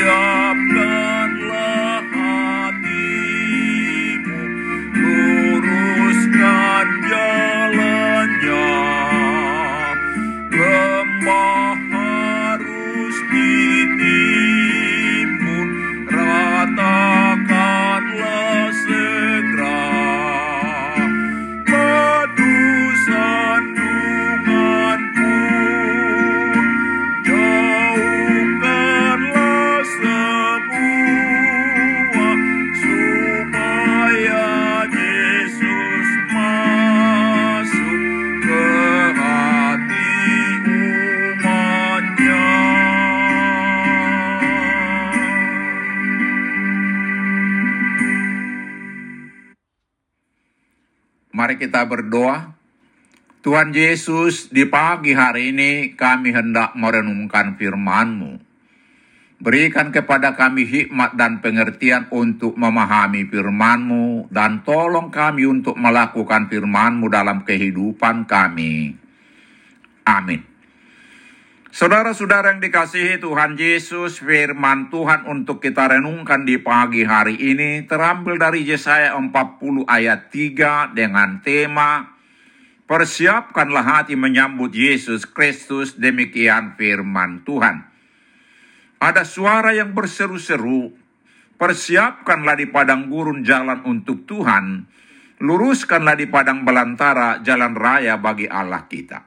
up. the Mari kita berdoa. Tuhan Yesus, di pagi hari ini kami hendak merenungkan firman-Mu. Berikan kepada kami hikmat dan pengertian untuk memahami firman-Mu dan tolong kami untuk melakukan firman-Mu dalam kehidupan kami. Amin. Saudara-saudara yang dikasihi Tuhan Yesus, firman Tuhan untuk kita renungkan di pagi hari ini terambil dari Yesaya 40 ayat 3 dengan tema Persiapkanlah hati menyambut Yesus Kristus, demikian firman Tuhan. Ada suara yang berseru-seru, persiapkanlah di padang gurun jalan untuk Tuhan, luruskanlah di padang belantara jalan raya bagi Allah kita.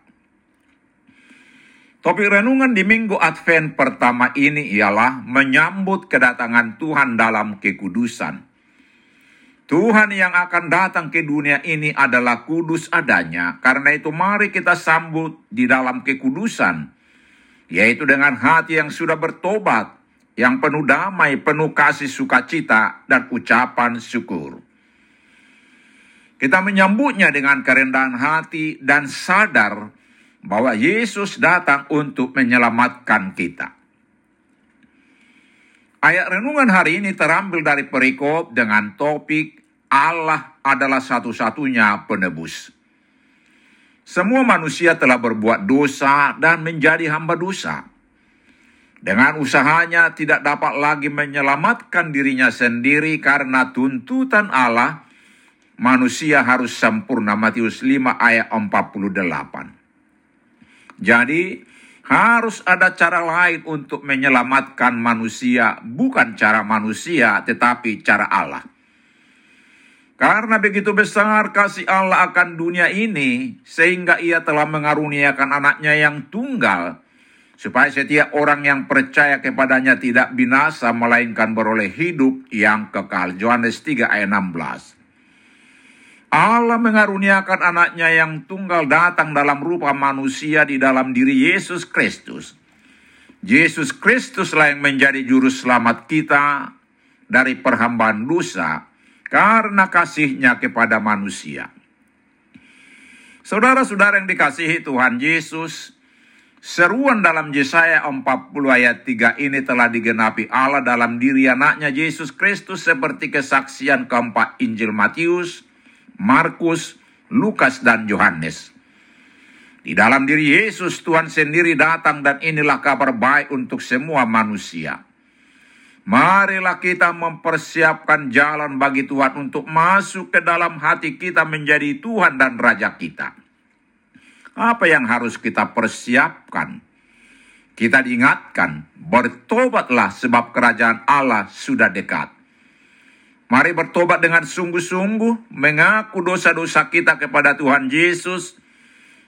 Topik renungan di minggu Advent pertama ini ialah menyambut kedatangan Tuhan dalam kekudusan. Tuhan yang akan datang ke dunia ini adalah kudus adanya. Karena itu mari kita sambut di dalam kekudusan. Yaitu dengan hati yang sudah bertobat. Yang penuh damai, penuh kasih sukacita dan ucapan syukur. Kita menyambutnya dengan kerendahan hati dan sadar bahwa Yesus datang untuk menyelamatkan kita. Ayat renungan hari ini terambil dari perikop dengan topik Allah adalah satu-satunya penebus. Semua manusia telah berbuat dosa dan menjadi hamba dosa. Dengan usahanya tidak dapat lagi menyelamatkan dirinya sendiri karena tuntutan Allah manusia harus sempurna Matius 5 ayat 48. Jadi harus ada cara lain untuk menyelamatkan manusia, bukan cara manusia, tetapi cara Allah. Karena begitu besar kasih Allah akan dunia ini, sehingga ia telah mengaruniakan anaknya yang tunggal, supaya setiap orang yang percaya kepadanya tidak binasa, melainkan beroleh hidup yang kekal. Yohanes 3 ayat 16. Allah mengaruniakan anaknya yang tunggal datang dalam rupa manusia di dalam diri Yesus Kristus. Yesus Kristuslah yang menjadi juru selamat kita dari perhambaan dosa karena kasihnya kepada manusia. Saudara-saudara yang dikasihi Tuhan Yesus, seruan dalam Yesaya 40 ayat 3 ini telah digenapi Allah dalam diri anaknya Yesus Kristus seperti kesaksian keempat Injil Matius, Markus, Lukas, dan Yohanes. Di dalam diri Yesus, Tuhan sendiri datang dan inilah kabar baik untuk semua manusia. Marilah kita mempersiapkan jalan bagi Tuhan untuk masuk ke dalam hati kita menjadi Tuhan dan Raja kita. Apa yang harus kita persiapkan? Kita diingatkan, bertobatlah sebab kerajaan Allah sudah dekat. Mari bertobat dengan sungguh-sungguh, mengaku dosa-dosa kita kepada Tuhan Yesus,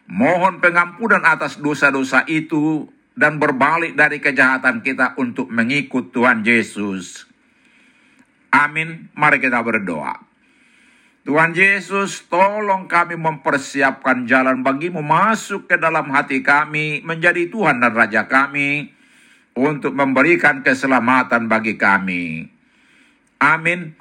mohon pengampunan atas dosa-dosa itu, dan berbalik dari kejahatan kita untuk mengikut Tuhan Yesus. Amin. Mari kita berdoa. Tuhan Yesus, tolong kami mempersiapkan jalan bagimu masuk ke dalam hati kami, menjadi Tuhan dan Raja kami, untuk memberikan keselamatan bagi kami. Amin.